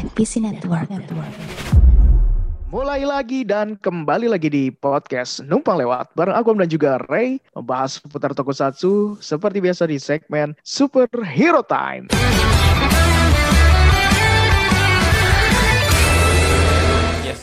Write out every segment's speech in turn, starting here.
NPC Network. Network. Mulai lagi dan kembali lagi di podcast Numpang Lewat bareng aku dan juga Ray membahas seputar tokusatsu seperti biasa di segmen Super Hero Time.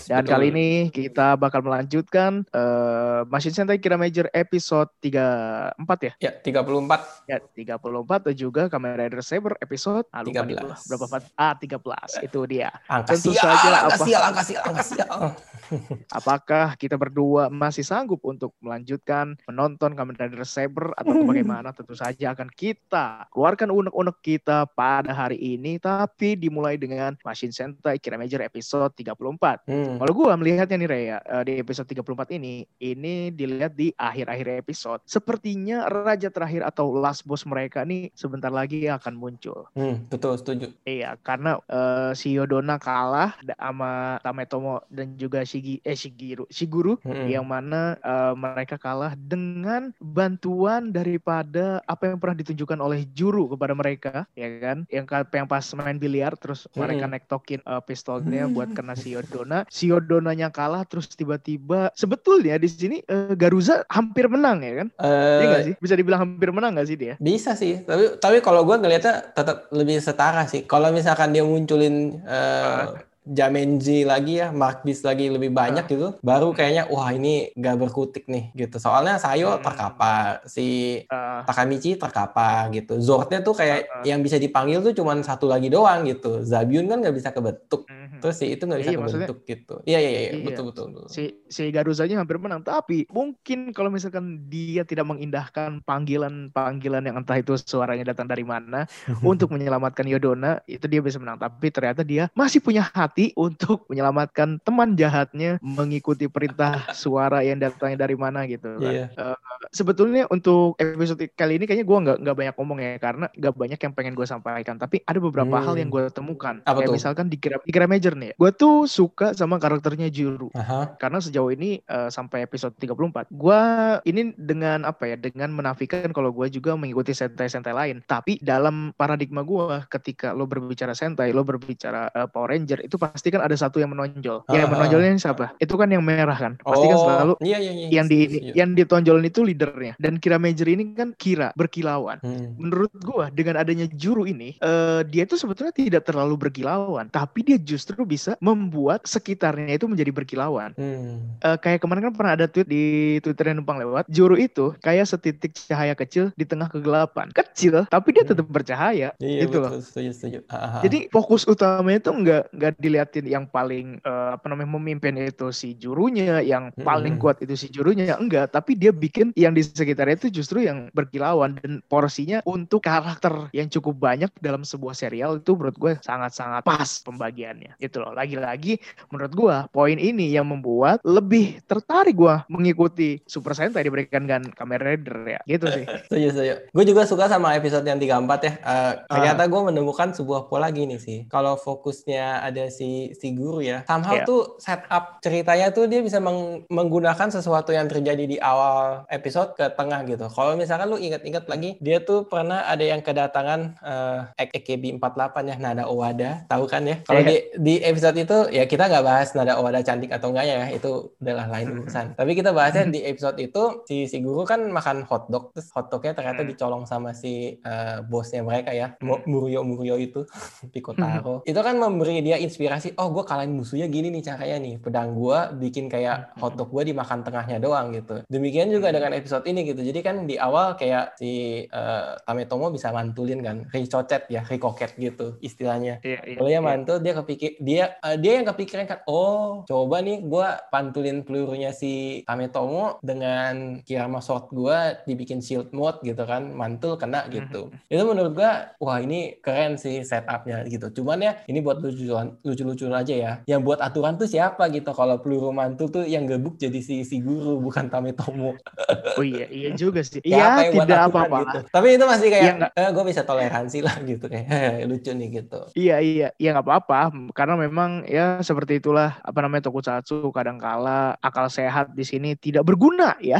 Dan betul. kali ini kita bakal melanjutkan eh Machine Sentai Kira Major episode 34 ya. ya 34 Ya, 34 dan juga Kamen Rider Saber episode ah, lupa nih gua. 13. berapa Fat? Ah, 13. Itu dia. angka Tentu sial, saja angka apa- sial, angka sial, angka sial. Apakah kita berdua masih sanggup untuk melanjutkan menonton Kamen Rider Saber atau bagaimana? Tentu saja akan kita keluarkan unek-unek kita pada hari ini, tapi dimulai dengan Machine Sentai Kira Major episode 34. Hmm. Kalau gua melihatnya nih Rea, eh, di episode 34 ini, ini dilihat di akhir-akhir episode. Sepertinya raja terakhir atau last boss mereka nih sebentar lagi akan muncul. Hmm, betul setuju. Iya, karena eh, si Yodona kalah sama Tametomo dan juga Shigi eh Shigiru, Shiguru Hmm. yang mana eh, mereka kalah dengan bantuan daripada apa yang pernah ditunjukkan oleh Juru kepada mereka, ya kan? Yang yang pas main biliar terus mereka Hmm. nektokin eh, pistolnya buat kena si Yodona. Si Yodonanya kalah terus tiba-tiba sebetulnya di sini eh, Garuza hampir menang ya kan? Iya Eh, sih? Bisa dibilang hampir menang nggak sih dia? bisa sih, tapi tapi kalau gue ngelihatnya tetap lebih setara sih. Kalau misalkan dia munculin eh, Jamenji lagi ya, Mark Beast lagi lebih banyak gitu, baru kayaknya wah ini gak berkutik nih gitu. Soalnya Sayo Hmm. terkapar, si Eh, Takamichi terkapar gitu. Zordnya tuh kayak Uh-uh. yang bisa dipanggil tuh cuman satu lagi doang gitu. Zabiun kan nggak bisa kebentuk. Mhm. Terus si itu nggak bisa Iya, maksudnya- kebentuk gitu. Iya iya iya Iya. betul betul. betul. si si Garuzanya hampir menang tapi mungkin kalau misalkan dia tidak mengindahkan panggilan panggilan yang entah itu suaranya datang dari mana untuk menyelamatkan Yodona itu dia bisa menang tapi ternyata dia masih punya hati untuk menyelamatkan teman jahatnya mengikuti perintah suara yang datangnya dari mana gitu kan. Iya. sebetulnya untuk episode kali ini kayaknya gue nggak nggak banyak ngomong ya karena nggak banyak yang pengen gue sampaikan tapi ada beberapa Hmm. hal yang gue temukan Apa kayak tuh? misalkan di Kira Major nih. Gue tuh suka sama karakternya Juru Aha. karena sejauh ini eh, sampai episode 34 gua ini dengan apa ya dengan menafikan kalau gua juga mengikuti sentai-sentai lain. Tapi dalam paradigma gua ketika lo berbicara sentai lo berbicara eh, Power Ranger itu pasti kan ada satu yang menonjol. Yang Ah, menonjolnya ini siapa? Itu kan yang merah kan? Pasti kan selalu Iya iya iya. yang di setuju, setuju. yang ditonjolin itu leadernya. Dan Kira Major ini kan Kira berkilauan. Hmm. menurut gua dengan adanya juru ini eh, dia itu sebetulnya tidak terlalu berkilauan. Tapi dia justru bisa membuat sekitarnya itu menjadi berkilauan Hmm. Eh, kayak kemarin kan pernah ada tweet di Twitter yang numpang lewat, juru itu kayak setitik cahaya kecil di tengah kegelapan. Kecil, tapi dia Hmm. tetap bercahaya. Iya gitu betul loh. setuju setuju. Ah, ah, ah. Jadi fokus utamanya itu nggak nggak diliatin yang paling eh, apa namanya memimpin itu si jurunya, yang paling Mm-mm. kuat itu si jurunya, enggak. Tapi dia bikin yang di sekitarnya itu justru yang berkilauan dan porsinya untuk karakter yang cukup banyak dalam sebuah serial itu menurut gue sangat-sangat pas pembagiannya. Gitu loh. Lagi-lagi menurut gue poin ini yang membuat lebih tertarik gue mengikuti Super Sentai diberikan dengan Kamen Rider ya. Gitu sih. Setuju, setuju. Gue juga suka sama episode yang 34 ya. Eh, Ah. ternyata gue menemukan sebuah pola gini sih. Kalau fokusnya ada si si guru ya, somehow Iya. tuh setup ceritanya tuh dia bisa meng- menggunakan sesuatu yang terjadi di awal episode ke tengah gitu. Kalau misalkan lu ingat-ingat lagi, dia tuh pernah ada yang kedatangan eh AKB 48 ya, Nada Owada, tahu kan ya? Kalau Iya. di di episode itu ya kita nggak bahas Nada Owada cantik atau enggak ya, itu adalah lain urusan. Tapi kita bahasnya di episode itu si si guru kan makan hotdog terus hotdognya ternyata dicolong sama si eh, bosnya mereka ya. Muryo Muryo itu Piko Taro. Itu kan memberi dia inspirasi oh gue kalahin musuhnya gini nih caranya nih pedang gue bikin kayak hotdog gue dimakan tengahnya doang gitu. Demikian juga dengan episode ini gitu. Jadi kan di awal kayak si eh, Tametomo bisa mantulin kan ricochet ya rikoket gitu istilahnya. Iya, iya, kalau iya. yang mantul dia kepikir dia eh, dia yang kepikiran kan oh coba nih gue pantulin pelurunya si Tametomo dengan Kirama Sword gue dibikin shield mode gitu kan mantul kena gitu. Itu menurut gue wah ini keren sih setupnya gitu. Cuman ya ini buat lucu-lucuan lucu-lucuan aja ya. Yang buat aturan tuh siapa gitu kalau peluru mantul tuh yang gebuk jadi si si guru bukan Tametomo Oh iya, iya juga sih. Iya, tidak apa-apa. gitu. Tapi itu masih kayak nggak- eh, gue bisa toleransi lah gitu. Kayak lucu nih gitu. Iya iya. Iya nggak apa-apa. Karena karena memang ya seperti itulah apa namanya tokusatsu kadangkala akal sehat di sini tidak berguna ya.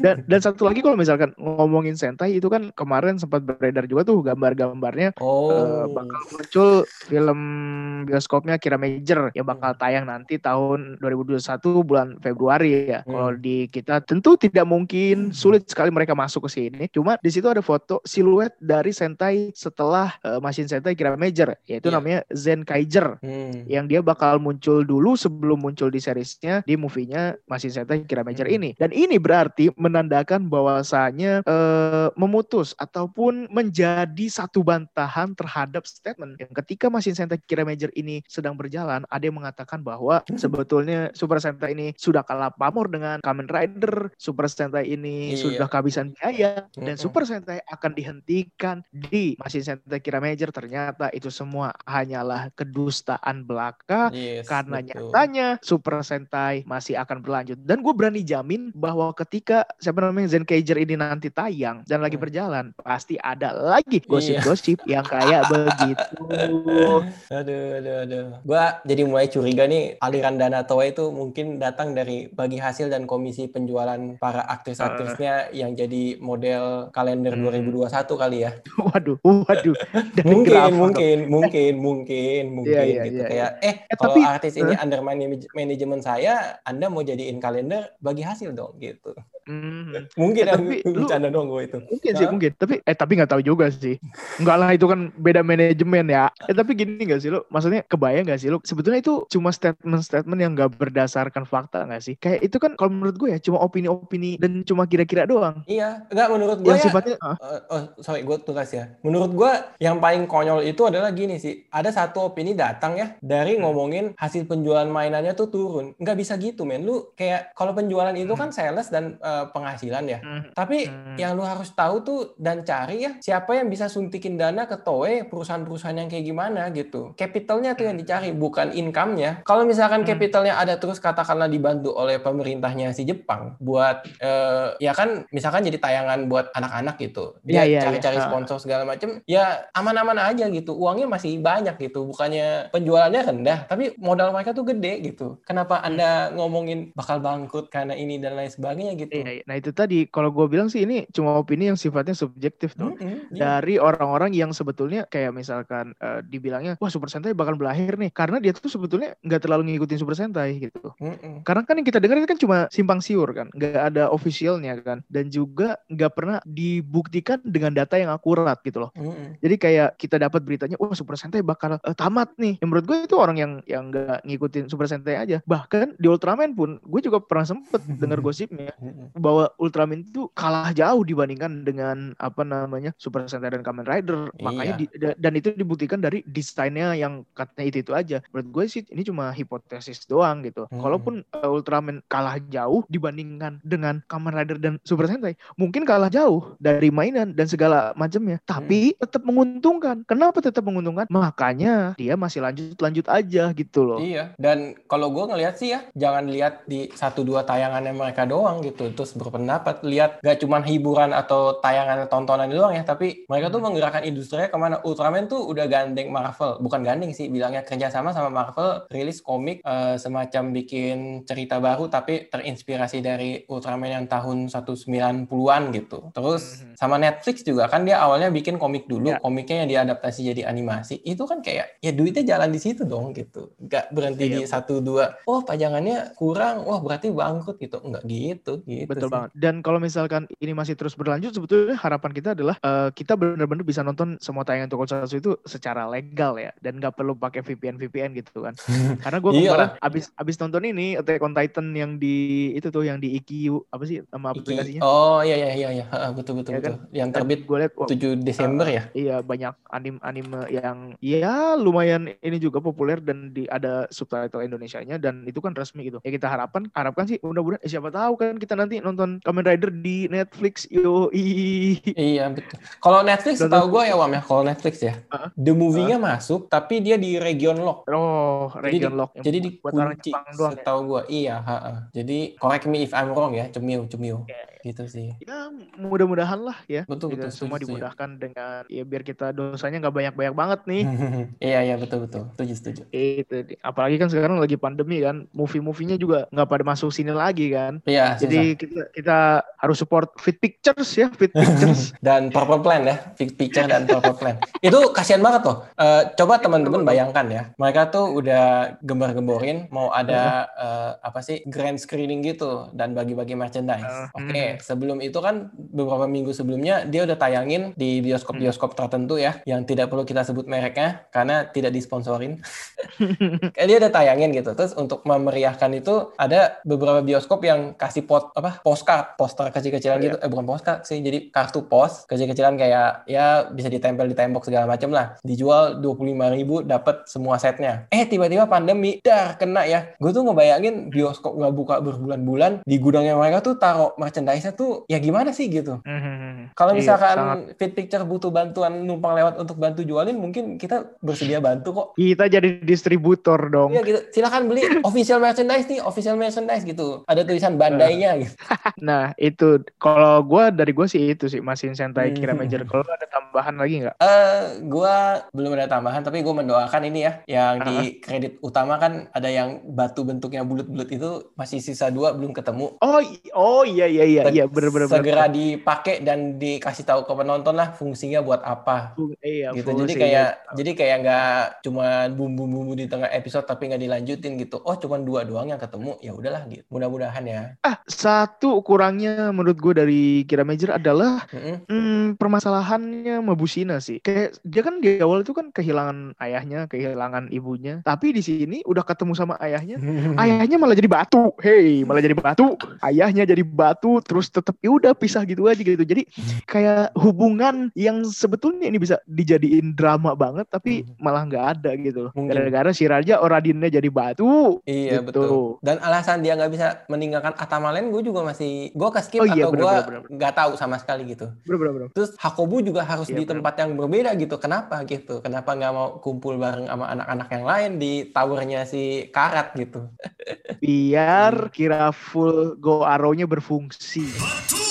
dan dan satu lagi kalau misalkan ngomongin Sentai itu kan kemarin sempat beredar juga tuh gambar-gambarnya oh. uh, bakal muncul film bioskopnya Kira Major yang bakal hmm. tayang nanti tahun 2021 bulan Februari ya. Hmm. Kalau di kita tentu tidak mungkin hmm. sulit sekali mereka masuk ke sini. Cuma di situ ada foto siluet dari Sentai setelah uh, Machine Sentai Kira Major yaitu yeah. namanya Zen Kaiser hmm. yang dia bakal muncul dulu sebelum muncul di seriesnya di movie-nya Machine Sentai Kira Major hmm. ini. Dan ini berarti menandakan bahwasanya uh, memutus ataupun menjadi satu bantahan terhadap statement yang ketika Machine Sentai Kira Major ini sedang berjalan ada yang mengatakan bahwa hmm. sebetulnya Super Sentai ini sudah kalah pamor dengan Kamen Rider, Super Sentai ini iya. sudah kehabisan biaya dan Super Sentai akan dihentikan di Machine Sentai Kira Major ternyata itu semua hanyalah kedustaan belaka yes, karena betul. nyatanya Super Sentai masih akan berlanjut dan gue berani jamin bahwa ketika siapa namanya Zen Kaiser ini nanti tayang dan lagi hmm. berjalan pasti ada lagi iya. gosip-gosip iya. yang kayak begitu. Aduh, aduh, aduh. Gue jadi mulai curiga nih aliran dana Toei itu mungkin datang dari bagi hasil dan komisi penjualan para aktris-aktrisnya uh. yang jadi model kalender hmm. 2021 kali ya. Waduh, waduh. mungkin, mungkin, mungkin, mungkin, mungkin yeah, yeah, gitu yeah, kayak yeah. eh, eh kalau tapi, artis ini uh, under manajemen saya, Anda mau jadiin kalender bagi hasil dong gitu. Mm. mungkin eh, tapi lu bercanda dong gue itu. Mungkin sih mungkin, tapi eh tapi nggak tahu juga sih. Enggak lah itu kan beda manajemen ya. Eh tapi gini nggak sih lu? Maksudnya kebayang nggak sih lu? Sebetulnya itu cuma statement-statement yang nggak berdasarkan fakta nggak sih? Kayak itu kan kalau menurut gue ya cuma opini-opini dan cuma kira-kira doang. Iya, enggak menurut gue yang ya. Sifatnya, uh, oh, sorry gue tugas ya. Menurut gue yang paling konyol itu adalah gini sih. Ada satu opini datang ya dari hmm. ngomongin hasil penjualan mainannya tuh turun. Nggak bisa gitu men. Lu kayak kalau penjualan itu hmm. kan sales dan uh, penghasilan ya. Hmm. Tapi hmm. yang lu harus tahu tuh dan cari ya siapa yang bisa suntikin dana ke Toe perusahaan-perusahaan yang kayak gimana gitu. Capitalnya tuh yang dicari bukan income-nya. Kalau misalkan hmm. capitalnya ada terus katakanlah dibantu oleh pemerintahnya si Jepang buat uh, ya kan misalkan jadi tayangan buat anak-anak gitu. Dia yeah, yeah, cari-cari yeah. sponsor segala macem ya aman-aman aja gitu. Uangnya masih banyak gitu. Bukannya penjualannya rendah tapi modal mereka tuh gede gitu. Kenapa Anda ngomongin bakal bangkrut karena ini dan lain sebagainya gitu. Iya, iya. Nah itu tadi kalau gue bilang sih ini cuma opini yang sifatnya subjektif tuh mm -hmm, yeah. dari orang-orang yang sebetulnya kayak misalkan uh, dibilangnya wah Super Sentai bakal berakhir nih karena dia tuh sebetulnya nggak terlalu ngikutin Super Sentai gitu. Mm -hmm. Karena kan yang kita dengar itu kan cuma simpang siur kan, nggak ada officialnya kan, dan juga nggak pernah dibuktikan dengan data yang akurat gitu loh. Mm -hmm. Jadi kayak kita dapat beritanya wah Super Sentai bakal uh, tamat nih. Yang menurut gue itu orang yang yang nggak ngikutin Super Sentai aja. Bahkan di Ultraman pun gue juga pernah sempet dengar gosipnya bahwa Ultraman itu kalah jauh dibandingkan dengan apa namanya Super Sentai dan Kamen Rider. Iya. Makanya di, dan itu dibuktikan dari desainnya yang katanya itu itu aja. Menurut gue sih ini cuma hipotesis doang gitu. Hmm. Kalaupun uh, Ultraman kalah jauh dibandingkan dengan Kamen Rider dan Super Sentai, mungkin kalah jauh dari mainan dan segala macamnya. Tapi hmm. tetap menguntungkan. Kenapa tetap menguntungkan? Makanya dia masih lanjut-lanjut aja gitu loh. Iya. Dan kalau gue ngelihat sih ya, jangan lihat di satu dua tayangannya mereka doang gitu. Terus berpendapat pendapat lihat gak cuma hiburan atau tayangan tontonan doang ya tapi mereka tuh hmm. menggerakkan industrinya ke mana. Ultraman tuh udah gandeng Marvel bukan gandeng sih bilangnya kerjasama sama Marvel rilis komik uh, semacam bikin cerita baru tapi terinspirasi dari Ultraman yang tahun 190-an gitu. Terus hmm. sama Netflix juga kan dia awalnya bikin komik dulu ya. komiknya yang diadaptasi jadi animasi. Itu kan kayak ya duitnya jalan di situ dong gitu. Gak berhenti iya, di satu dua oh pajangannya kurang wah berarti bangkrut gitu. Enggak gitu gitu betul banget dan kalau misalkan ini masih terus berlanjut, sebetulnya harapan kita adalah uh, kita benar-benar bisa nonton semua tayangan Tokusatsu itu secara legal ya, dan nggak perlu pakai VPN VPN gitu kan. Karena gue iya kemarin abis abis nonton ini Attack on Titan yang di itu tuh yang di IQ apa sih nama aplikasinya? Oh iya iya iya iya betul betul ya, betul. Kan? Yang terbit gue lihat 7 Desember uh, ya. Iya banyak anim anime yang ya lumayan ini juga populer dan di ada subtitle Indonesia-nya dan itu kan resmi gitu. Ya kita harapkan harapkan sih mudah-mudahan eh, siapa tahu kan kita nanti nonton Kamen Rider di Netflix. Yo, Iya betul. Kalau Netflix tahu gue ya Wam ya. Kalau Netflix ya, Heeh. the movie-nya masuk, tapi dia di region lock. Oh, Jadi region di- lock. Jadi Jepang doang ya. setahu gue. Iya, ha-ha. Jadi correct me if I'm wrong ya, cemil cemil. Iya, Gitu sih. Ya, mudah-mudahan lah ya. Betul betul. semua dimudahkan dengan ya biar kita dosanya nggak banyak-banyak banget nih. Iya iya betul betul. Setuju setuju. Itu apalagi kan sekarang lagi pandemi kan, movie-movie-nya juga nggak pada masuk sini lagi kan. Iya. Jadi kita kita harus support Fit Pictures ya, Fit Pictures. dan Purple Plan ya, Big Picture dan Purple Plan. Itu kasihan banget loh. Eh, coba teman-teman bayangkan ya, mereka tuh udah gembar-gemborin mau ada eh, apa sih grand screening gitu dan bagi-bagi merchandise. Uh, Oke, sebelum itu kan beberapa minggu sebelumnya dia udah tayangin di bioskop-bioskop tertentu ya, yang tidak perlu kita sebut mereknya karena tidak disponsorin. Dia udah tayangin gitu. Terus untuk memeriahkan itu ada beberapa bioskop yang kasih pot apa postcard, poster kecil-kecilan iya. gitu. Eh bukan postcard sih, jadi kartu pos kecil-kecilan kayak ya bisa ditempel di tembok segala macam lah. Dijual 25.000 dapat semua setnya. Eh tiba-tiba pandemi, dar kena ya. Gue tuh ngebayangin bioskop nggak buka berbulan-bulan di gudangnya mereka tuh taruh merchandise-nya tuh ya gimana sih gitu. Mhm. Kalau Iya, misalkan sangat. Fit Picture butuh bantuan numpang lewat untuk bantu jualin, mungkin kita bersedia bantu kok. kita jadi distributor dong. Iya gitu. Silakan beli official merchandise nih, official merchandise gitu. Ada tulisan bandainya gitu. Nah itu kalau gua dari gua sih itu sih masih Sentai Hmm. Kira Major. Kalau ada tambahan lagi nggak? Eh, gua belum ada tambahan, tapi gua mendoakan ini ya, yang Ah. di kredit utama kan ada yang batu bentuknya bulat-bulat itu masih sisa dua belum ketemu. Oh oh iya iya iya iya bener bener bener. Segera dipakai dan dikasih tahu ke penonton lah fungsinya buat apa. Fung- Iya, gitu fungsi. jadi kayak jadi kayak nggak cuma bumbu-bumbu di tengah episode tapi nggak dilanjutin gitu oh cuma dua doang yang ketemu ya udahlah gitu mudah-mudahan ya ah satu kurangnya menurut gue dari Kira Major adalah Mm-mm. hmm, permasalahannya Mabusina sih. Kayak dia kan di awal itu kan kehilangan ayahnya, kehilangan ibunya. Tapi di sini udah ketemu sama ayahnya, ayahnya malah jadi batu. Hey, malah jadi batu. Ayahnya jadi batu terus tetap ya udah pisah gitu aja gitu. Jadi kayak hubungan yang sebetulnya ini bisa dijadiin drama banget tapi Hmm. malah nggak ada gitu. Gara-gara si Raja Oradinnya jadi batu. Iya Gitu. betul. Dan alasan dia nggak bisa meninggalkan Atamalen, gue juga masih gue ke skip Oh iya, atau gue nggak tahu sama sekali gitu. Bener bener bener. Terus Hakobu juga harus Iya, di bener. tempat yang berbeda gitu. Kenapa gitu? Kenapa nggak mau kumpul bareng sama anak-anak yang lain di towernya si Karat gitu? Biar kira full go arrow-nya berfungsi. Ya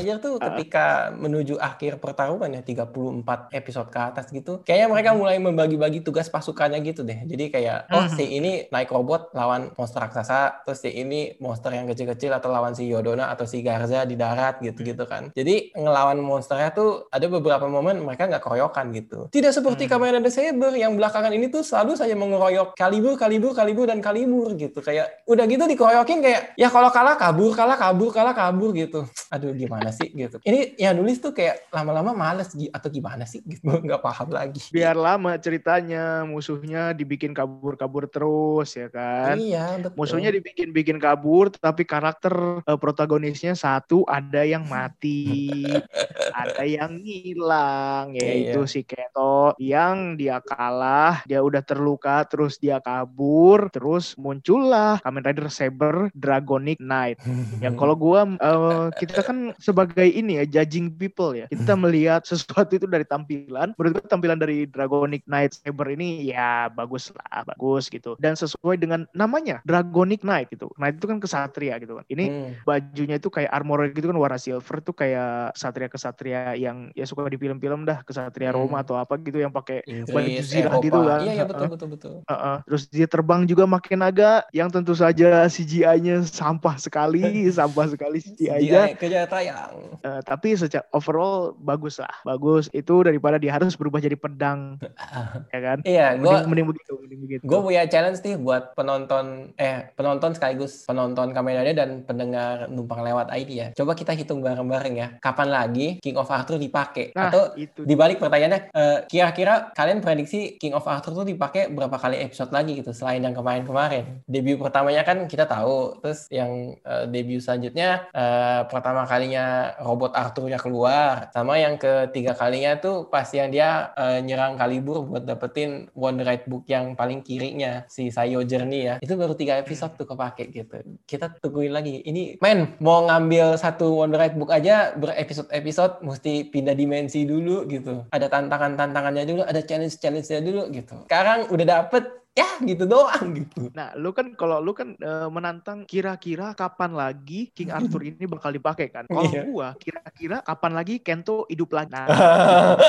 Major tuh ketika menuju akhir pertarungan ya 34 episode ke atas gitu. Kayaknya mereka mulai membagi-bagi tugas pasukannya gitu deh. Jadi kayak oh Mhm. si ini naik robot lawan monster raksasa, terus si ini monster yang kecil-kecil atau lawan si Yodona atau si Garza di darat gitu-gitu kan. Jadi ngelawan monsternya tuh ada beberapa momen mereka nggak keroyokan gitu. Tidak seperti Hmm. Kamen Rider Saber yang belakangan ini tuh selalu saja mengeroyok kalibur, kalibur, kalibur dan kalibur gitu. Kayak udah gitu dikeroyokin kayak ya kalau kalah kabur, kalah kabur, kalah kabur gitu. Aduh gimana sih gitu. Ini yang nulis tuh kayak lama-lama males atau gimana sih gitu. Nggak paham lagi. Biar lama ceritanya, musuhnya dibikin kabur-kabur terus ya kan. Iya, betul. Musuhnya dibikin-bikin kabur, tapi karakter eh, protagonisnya satu ada yang mati, ada yang hilang, yaitu Iya. si Keto yang dia kalah, dia udah terluka, terus dia kabur, terus muncullah Kamen Rider Saber Dragonic Knight. Ya kalau gua eh, kita kan sebagai ini ya judging people ya. Kita melihat sesuatu itu dari tampilan. Menurut gua tampilan dari Dragonic Knight Saber ini ya bagus lah, bagus gitu. Dan sesuai dengan namanya Dragonic Knight gitu. Knight itu kan kesatria gitu kan. Ini Hmm. bajunya itu kayak armor gitu kan warna silver tuh kayak kesatria-kesatria yang ya suka di film-film dah, kesatria Hmm. Roma atau apa gitu yang pakai baju Inggris, zirah gitu kan. Iya, iya betul betul betul. Heeh. Terus dia terbang juga makin naga yang tentu saja CGI-nya sampah sekali, sampah sekali CGI-nya. CGI, ke Jaya tayang. Uh, tapi secara overall bagus lah, bagus. Itu daripada dia harus berubah jadi pedang, ya kan? Iya, gue mending, mending begitu, mending begitu. Gue punya challenge nih buat penonton, eh penonton sekaligus penonton Kamen dan pendengar numpang lewat ID ya. Coba kita hitung bareng-bareng ya. Kapan lagi King of Arthur dipakai? Nah, Atau itu. dibalik pertanyaannya, uh, kira-kira kalian prediksi King of Arthur tuh dipakai berapa kali episode lagi gitu selain yang kemarin-kemarin? Debut pertamanya kan kita tahu, terus yang uh, debut selanjutnya uh, pertama kalinya robot Arthurnya keluar, sama yang ketiga kalinya tuh pas yang dia uh, nyerang Kalibur buat dapetin One Right Book yang paling kirinya si Sayo Journey ya. Itu baru tiga episode tuh kepake gitu. Kita tungguin lagi. Ini men mau ngambil satu One Right Book aja berepisode-episode mesti pindah dimensi dulu gitu. Ada tantangan-tantangannya dulu, ada challenge-challenge-nya dulu gitu. Sekarang udah dapet ya gitu doang gitu. Nah, lu kan kalau lu kan e, menantang kira-kira kapan lagi King Arthur ini bakal dipakai kan? Kalau Iya. gua kira-kira kapan lagi Kento hidup lagi. Nah,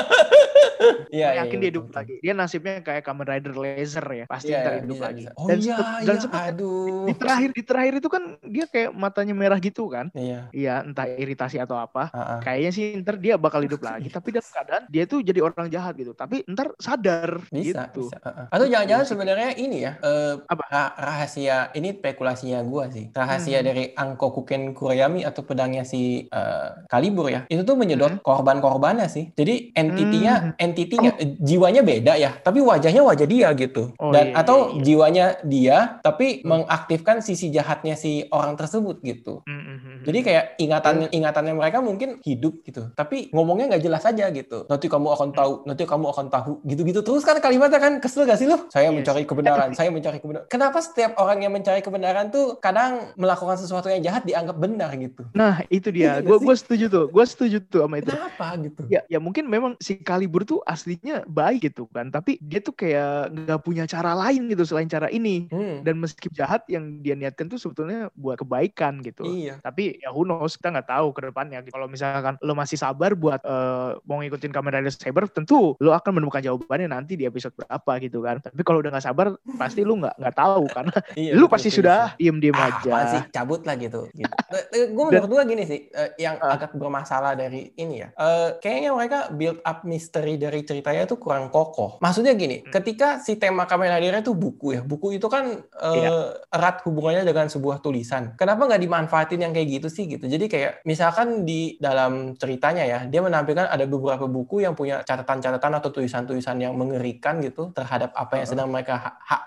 Iya, iya, yakin iya, dia hidup betul. lagi. Dia nasibnya kayak Kamen Rider Laser ya, pasti Iya, ntar iya, hidup bisa, lagi. bisa. Oh Dan iya, dan iya, aduh. di terakhir di terakhir itu kan dia kayak matanya merah gitu kan? Iya. Iya, entah iritasi atau apa. ah. Kayaknya sih ntar dia bakal hidup lagi, tapi dalam keadaan dia tuh jadi orang jahat gitu. Tapi ntar sadar Bisa, gitu. bisa. ah. Atau jangan-jangan Iya sih. Sebenarnya ini ya, eh, Apa? ra- rahasia ini spekulasinya gua sih. Rahasia Hmm. dari Angko Kuken Kurayami atau pedangnya si eh, Kalibur ya. Itu tuh menyedot Hmm. korban-korbannya sih. Jadi entitinya, Hmm. entitinya eh, jiwanya beda ya, tapi wajahnya wajah dia gitu. Oh, Dan iya, atau iya, iya. jiwanya dia tapi Hmm. mengaktifkan sisi jahatnya si orang tersebut gitu. Mm, mm, mm, Jadi mm. kayak ingatan ingatannya mereka mungkin hidup gitu, tapi ngomongnya nggak jelas aja gitu. Nanti kamu akan tahu, nanti kamu akan tahu, gitu-gitu terus kan kalimatnya kan kesel gak sih lo? Saya Yes. mencari kebenaran, saya mencari kebenaran. Kenapa setiap orang yang mencari kebenaran tuh kadang melakukan sesuatu yang jahat dianggap benar gitu? Nah, itu dia. Iya Gue nggak gue setuju tuh. Gue setuju tuh sama itu. Kenapa gitu? Ya, ya mungkin memang si Kalibur tuh aslinya baik gitu kan, tapi dia tuh kayak nggak punya cara lain gitu selain cara ini. Hmm. Dan meski jahat yang dia niatkan tuh sebetulnya buat kebaikan gitu. Iya. Tapi ya who knows, kita nggak tahu ke depannya. Kalau misalkan lo masih sabar buat eh, mau ngikutin Kamen Rider Saber, tentu lo akan menemukan jawabannya nanti di episode berapa gitu kan. Tapi kalau udah nggak sabar, pasti lo nggak nggak tahu karena Iya, lu betul, pasti betul, sudah betul. diem-diem Ah, aja. sih cabut lah gitu. gitu. gue menurut gue gini sih, eh, yang Ah. agak bermasalah dari ini ya. Eh, kayaknya mereka build up misteri dari ceritanya tuh kurang kokoh. Maksudnya gini, Hmm. ketika si tema Kamen Rider itu buku ya, buku itu kan eh, Iya. erat hubungannya dengan sebuah tulisan. Kenapa nggak dimanfaatin yang kayak gitu sih gitu? Jadi kayak misalkan di dalam ceritanya ya, dia menampilkan ada beberapa buku yang punya catatan-catatan atau tulisan-tulisan yang mengerikan gitu terhadap apa yang Uh-uh. sedang mereka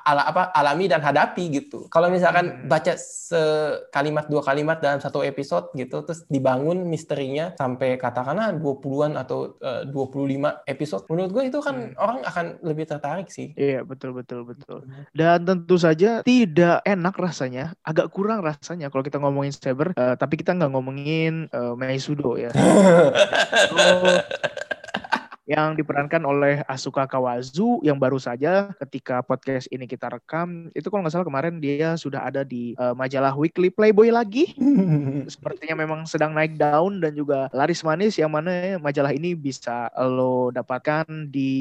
ala apa alami dan hadapi gitu. Kalau misalkan Hmm. baca sekalimat dua kalimat dalam satu episode gitu terus dibangun misterinya sampai katakanlah 20-an atau eh, 25 episode menurut gue itu kan Hmm. orang akan lebih tertarik sih Iya betul betul betul. Dan tentu saja tidak enak rasanya, agak kurang rasanya kalau kita ngomongin Saber, eh, tapi kita nggak ngomongin eh, Meisudo ya. Oh, yang diperankan oleh Asuka Kawazu yang baru saja ketika podcast ini kita rekam. Itu kalau nggak salah kemarin dia sudah ada di eh, majalah Weekly Playboy lagi. Sepertinya memang sedang naik daun dan juga laris manis yang mana majalah ini bisa lo dapatkan di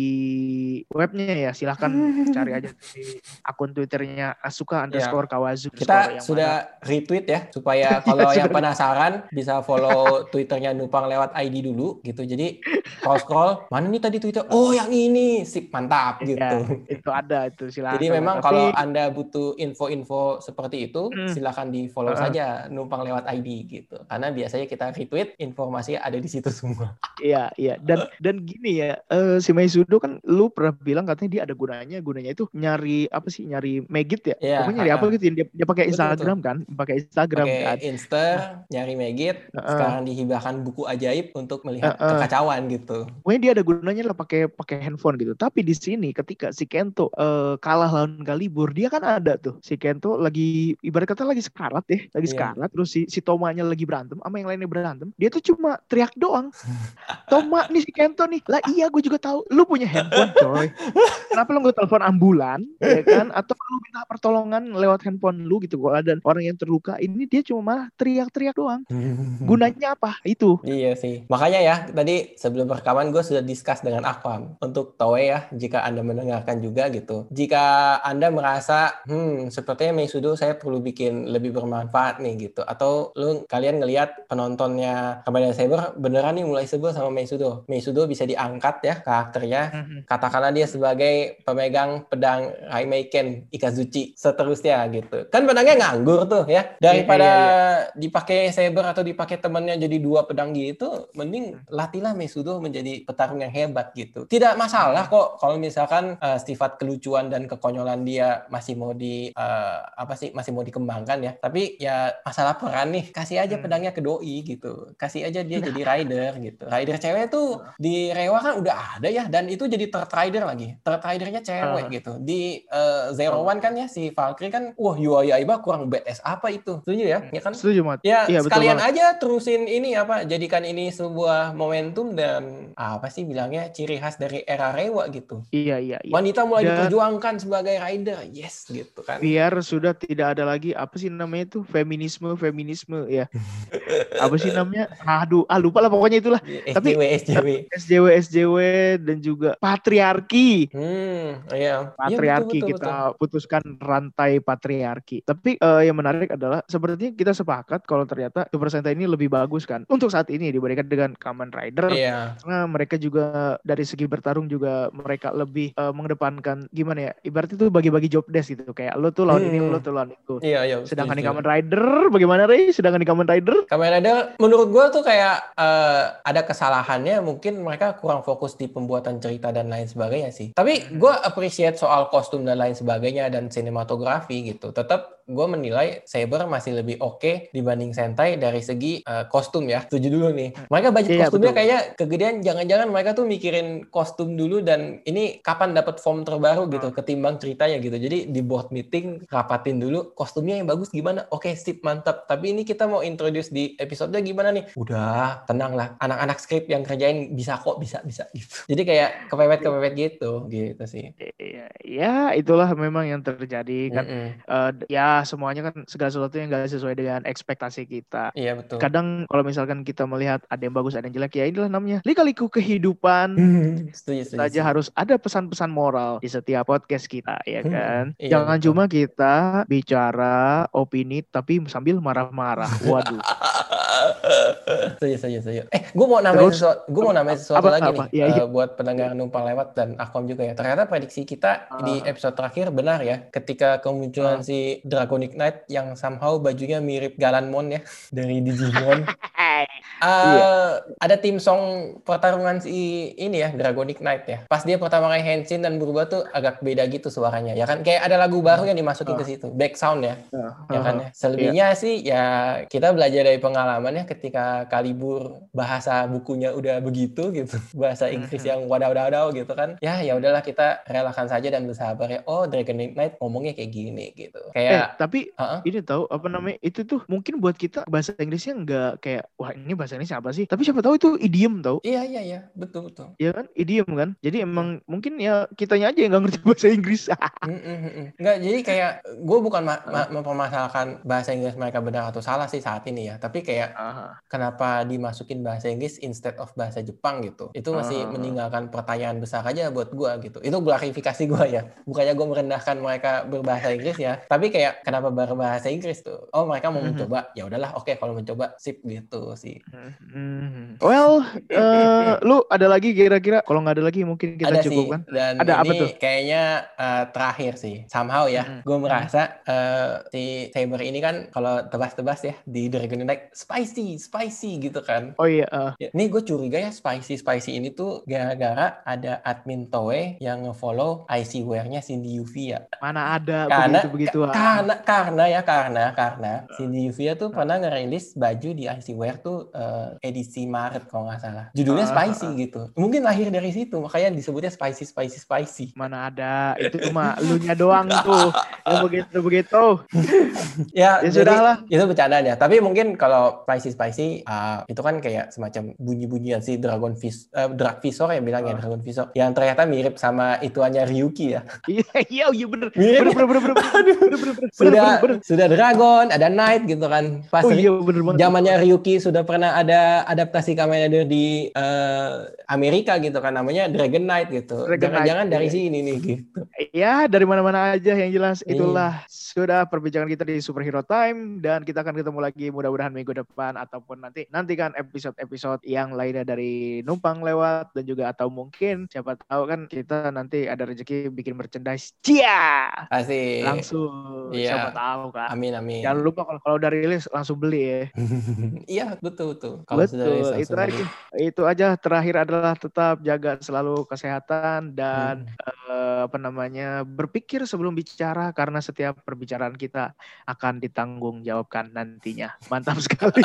webnya ya. Silahkan cari aja di akun twitternya Asuka underscore Kawazu. Underscore kita yang sudah retweet ya supaya kalau yang penasaran bisa follow twitternya Nupang lewat ID dulu gitu. Jadi scroll scroll mana nih tadi twitter oh yang ini sip mantap mana. gitu Ya, itu ada itu silahkan Jadi memang Tapi- kalau Anda butuh info-info seperti itu, Hmm. silakan di follow Uh-uh. saja numpang lewat ID gitu. Karena biasanya kita retweet informasi ada di situ semua. Iya, iya. Dan dan gini ya, eh, si Meisudo kan lu pernah bilang katanya dia ada gunanya, gunanya itu nyari apa sih? Nyari Megit ya? Iya, Pokoknya nyari apa gitu. Dia, dia pakai Betul, Instagram kan? Pakai Instagram kan. Pakai Inster, nyari Megit, Uh-uh. sekarang dihibahkan buku ajaib untuk melihat Uh-uh. kekacauan gitu. Pokoknya dia ada gunanya lah pakai pakai handphone gitu. Tapi di sini ketika si Kento eh, kalah lawan Kalibur, dia kan ada tuh. Si Kento lagi ibarat kata lagi sekarat ya, lagi Iya. sekarat. Terus si si Tomanya lagi berantem sama yang lainnya berantem. Dia tuh cuma teriak doang. Toma nih si Kento nih. Lah iya gue juga tahu. Lu punya handphone coy. Kenapa lu nggak telepon ambulan ya kan? Atau lu minta pertolongan lewat handphone lu gitu. Kalau ada orang yang terluka, ini dia cuma malah teriak-teriak doang. Gunanya apa? Itu. Iya sih. Makanya ya tadi sebelum rekaman gue sudah discuss dengan Aquam untuk Toei ya jika anda mendengarkan juga gitu. Jika anda merasa hmm sepertinya Meisudo saya perlu bikin lebih bermanfaat nih gitu. Atau lu kalian ngelihat penontonnya Rider Saber beneran nih mulai sebel sama Meisudo Meisudo bisa diangkat ya karakternya. Mhm. katakanlah dia sebagai pemegang pedang Raimeiken Ikazuchi seterusnya gitu. Kan pedangnya nganggur tuh ya. Daripada Iya, dipakai saber atau dipakai temennya jadi dua pedang gitu mending latihlah Meisudo menjadi petarung yang hebat gitu. Tidak masalah kok kalau misalkan eh, sifat kelucuan dan kekonyolan dia masih mau di eh, apa sih masih mau dikembangkan ya. Tapi ya masalah peran nih kasih aja Hmm. pedangnya ke doi gitu. Kasih aja dia jadi rider gitu. Rider cewek tuh di Rewa kan udah ada ya dan itu jadi third rider lagi. Third ridernya cewek Ah. gitu. Di eh, Zero Oh. One kan ya si Valkyrie kan wah Yua Yaiba kurang badass apa itu? Setuju ya? Ya kan? Setuju, Mat. Ya, betul sekalian banget. aja terusin ini apa, jadikan ini sebuah momentum dan apa sih bilangnya ciri khas dari era Rewa gitu. Iya, iya, iya. Wanita mulai Dan- diperjuangkan sebagai rider, yes gitu kan. biar sudah tidak ada lagi apa sih namanya itu feminisme feminisme ya apa sih namanya aduh ah lupa lah pokoknya itulah tapi- SJW, SJW. SJW SJW dan juga patriarki Hmm, iya. Iya, patriarki betul, betul, kita putuskan rantai patriarki tapi eh, yang menarik adalah sepertinya kita sepakat kalau ternyata Super Sentai ini lebih bagus kan untuk saat ini dibandingkan dengan Kamen Rider betul. Iya. karena mereka juga dari segi bertarung juga mereka lebih eh, mengedepankan gimana ya ibaratnya tuh bagi-bagi job desk gitu kayak lo tuh lawan ini Hmm. lo tuh lawan itu Iya, iya. sedangkan di setuju. Kamen Rider bagaimana Rey sedangkan di Kamen Rider Kamen Rider menurut gue tuh kayak eh, ada kesalahannya mungkin mereka kurang fokus di pembuatan cerita dan lain sebagainya sih. Tapi gue appreciate soal kostum dan lain sebagainya dan sinematografi gitu. Tetap gue menilai Saber masih lebih oke dibanding Sentai dari segi eh, kostum ya. Setuju dulu nih. Mereka budget Iya, kostumnya betul. kayaknya kegedean jangan-jangan mereka tuh mikirin kostum dulu dan ini kapan dapat form terbaru gitu ketimbang ceritanya gitu. Jadi di board meeting rapatin dulu kostumnya yang bagus gimana? Oke, sip mantap. Tapi ini kita mau introduce di episodenya gimana nih? Udah, tenang lah. Anak-anak skrip yang kerjain bisa kok, bisa bisa gitu. Jadi kayak kepepet-kepepet gitu, gitu sih. ya, itulah memang yang terjadi kan Mm-mm. Eh, d- ya semuanya kan segala sesuatu yang gak sesuai dengan ekspektasi kita Iya betul. kadang kalau misalkan kita melihat ada yang bagus ada yang jelek ya inilah namanya lika-liku kehidupan setuju, setuju. saja harus ada pesan-pesan moral di setiap podcast kita ya Hmm, kan iya, jangan betul. cuma kita bicara opini tapi sambil marah-marah waduh setuju, setuju, setuju. Eh, gue mau nambahin sesuatu, gue mau nambahin sesuatu apa- lagi apa? nih Iya, iya. eh, buat pendengar numpang lewat dan Akom juga ya. Ternyata prediksi kita di Ah. episode terakhir benar ya. Ketika kemunculan Ah. si Dragonic Knight yang somehow bajunya mirip Galanmon ya dari Digimon. Hai. Eh, Iya. Ada tim song pertarungan si ini ya Dragonic Knight ya. Pas dia pertama kali Henshin dan berubah tuh agak beda gitu suaranya ya kan. Kayak ada lagu baru yang dimasukin Ah. ke situ. Back sound ya. Ya kan ya. Iya. Selebihnya sih ya kita belajar dari pengalamannya ketika Kalibur bahasa bukunya udah begitu gitu. Bahasa Inggris yang wadaw-wadaw gitu kan. Ya ya udahlah kita relakan saja dan bersabar ya. Oh Dragonic Knight ngomongnya kayak gini gitu. eh Tapi Heeh. ini tahu apa namanya itu tuh mungkin buat kita bahasa Inggrisnya nggak kayak wah ini bahasa Inggris apa sih tapi siapa tahu itu idiom tahu Iya iya iya betul betul. ya kan idiom kan jadi emang mungkin ya kitanya aja yang nggak ngerti bahasa Inggris Mm, mm, mm, mm. Enggak, jadi kayak gue bukan ma- ma- mempermasalahkan bahasa Inggris mereka benar atau salah sih saat ini ya, tapi kayak Aha. kenapa dimasukin bahasa Inggris instead of bahasa Jepang gitu? Itu masih Ah. meninggalkan pertanyaan besar aja buat gue gitu. Itu klarifikasi gue ya, bukannya gue merendahkan mereka berbahasa Inggris ya, tapi kayak kenapa berbahasa Inggris tuh? Oh mereka mau Mhm. mencoba, ya udahlah, oke kalau mencoba sip gitu sih. Hmm. Well, eh, lu ada lagi kira-kira? Kalau nggak ada lagi mungkin kita ada sih cukupkan. dan Ada apa ini tuh? kayaknya uh, terakhir sih somehow ya Mm-mm. gue merasa uh, si Saber ini kan kalau tebas-tebas ya di Dragon Knight spicy spicy gitu kan Oh iya, eh, ya, nih gue curiga ya spicy spicy ini tuh gara-gara ada admin Toei yang ngefollow IC wear-nya Cindy Yuvia mana ada Karena- begitu begitu karena karena ya karena karena Cindy Yuvia tuh pernah ngerilis baju di IC wear tuh uh, edisi Maret kalau nggak salah. Judulnya spicy gitu. Mungkin lahir dari situ makanya disebutnya spicy spicy spicy. Mana ada itu cuma lu nya doang tuh yang begitu begitu. Ya, Ya jadi sudahlah. Itu bercandaan ya. Tapi mungkin kalau spicy spicy uh, itu kan kayak semacam bunyi-bunyian si Dragon Vis uh, Drag Visor ya bilangnya Ah. Dragon Visor yang ternyata mirip sama ituannya Ryuki ya. Iya iya iya bener. Mirip. Bener bener bener bener. Bener bener bener. Sudah bener, bener. sudah Dragon, ada Knight gitu kan. Pas Oh iya bener banget. zamannya Ryuki sudah pernah ada adaptasi Kamen Rider di uh, Amerika gitu kan namanya Dragon Knight gitu. Jangan-jangan dari iya. sini nih gitu. Ya, dari mana-mana aja yang jelas. Itulah sudah perbincangan kita di Superhero Time dan kita akan ketemu lagi mudah-mudahan minggu depan ataupun nanti nantikan episode-episode yang lainnya dari numpang lewat dan juga atau mungkin siapa tahu kan kita nanti ada rezeki bikin merchandise. Cia. Asik. Langsung iya. siapa tahu kan. Amin amin. Jangan lupa kalau kalau udah rilis langsung beli ya. iya, betul betul. Kalau betul. itu beli. aja. Itu aja terakhir adalah tetap jaga selalu kesehatan dan hmm. uh, apa namanya? berpikir sebelum bicara karena setiap pembicaraan kita akan ditanggung jawabkan nantinya. Mantap sekali.